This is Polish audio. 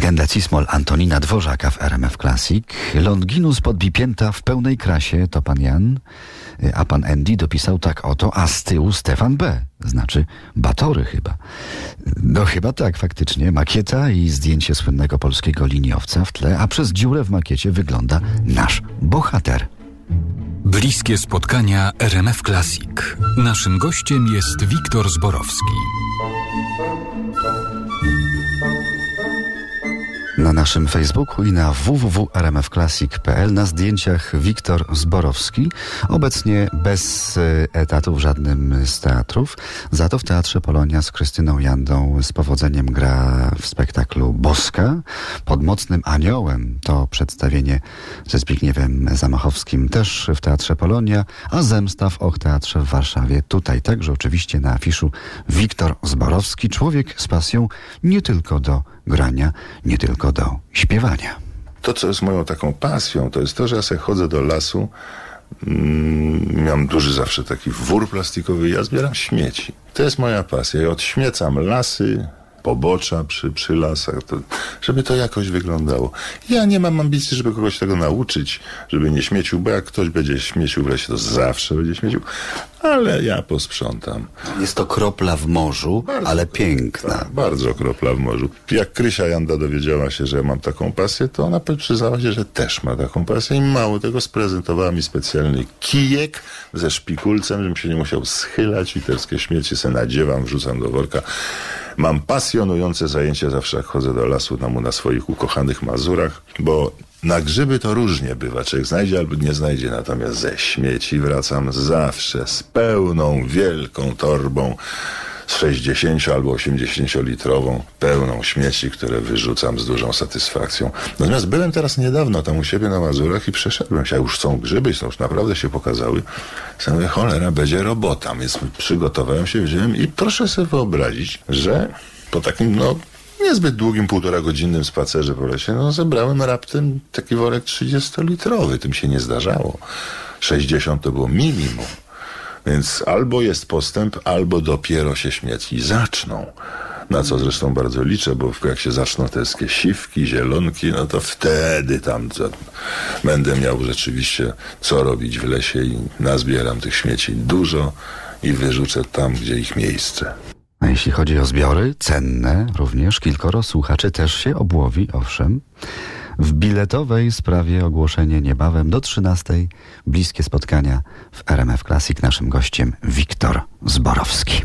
Legendę Cismol Antonina Dworzaka w RMF Classic. Longinus podbipięta w pełnej krasie to pan Jan, a pan Andy dopisał tak oto, a z tyłu Stefan B. Znaczy Batory chyba. No chyba tak faktycznie. Makieta i zdjęcie słynnego polskiego liniowca w tle, a przez dziurę w makiecie wygląda nasz bohater. Bliskie spotkania RMF Classic. Naszym gościem jest Wiktor Zborowski. Na naszym Facebooku i na www.rmfclassic.pl na zdjęciach Wiktor Zborowski, obecnie bez e, etatu w żadnym z teatrów, za to w Teatrze Polonia z Krystyną Jandą z powodzeniem gra w spektaklu Boska. Pod Mocnym Aniołem to przedstawienie ze Zbigniewem Zamachowskim też w Teatrze Polonia, a Zemsta w Och Teatrze w Warszawie. Tutaj także oczywiście na afiszu Wiktor Zborowski, człowiek z pasją nie tylko do grania, nie tylko do śpiewania. To, co jest moją taką pasją, to jest to, że ja sobie chodzę do lasu. Mm, miałem duży zawsze taki wór plastikowy, ja zbieram śmieci. To jest moja pasja. Ja odśmiecam lasy, pobocza przy, przy lasach, to, żeby to jakoś wyglądało. Ja nie mam ambicji, żeby kogoś tego nauczyć, żeby nie śmiecił, bo jak ktoś będzie śmiecił w lesie, to zawsze będzie śmiecił, ale ja posprzątam. Jest to kropla w morzu, Bardzo, ale piękna. Tak, bardzo kropla w morzu. Jak Krysia Janda dowiedziała się, że ja mam taką pasję, to ona przyznała się, że też ma taką pasję i mało tego sprezentowała mi specjalny kijek ze szpikulcem, żebym się nie musiał schylać i te wszystkie śmieci se nadziewam, wrzucam do worka. Mam pasjonujące zajęcie zawsze jak chodzę do lasu tam na swoich ukochanych Mazurach, bo na grzyby to różnie bywa. Człowiek znajdzie albo nie znajdzie, natomiast ze śmieci wracam zawsze z pełną, wielką torbą 60 albo 80 litrową, pełną śmieci, które wyrzucam z dużą satysfakcją. Natomiast byłem teraz niedawno tam u siebie na Mazurach i przeszedłem się, już są grzyby, są już naprawdę się pokazały. Mówię, cholera, będzie robota, więc przygotowałem się, wziąłem i proszę sobie wyobrazić, że po takim, no, niezbyt długim, półtora godzinnym spacerze po lesie, no zebrałem raptem taki worek 30-litrowy. Tym się nie zdarzało. 60 to było minimum. Więc albo jest postęp, albo dopiero się śmieci zaczną. Na co zresztą bardzo liczę, bo jak się zaczną te siwki, zielonki, no to wtedy tam będę miał rzeczywiście co robić w lesie i nazbieram tych śmieci dużo i wyrzucę tam, gdzie ich miejsce. A jeśli chodzi o zbiory, cenne również, kilkoro słuchaczy też się obłowi, owszem. W biletowej sprawie ogłoszenie niebawem do 13. Bliskie spotkania w RMF Classic. Naszym gościem Wiktor Zborowski.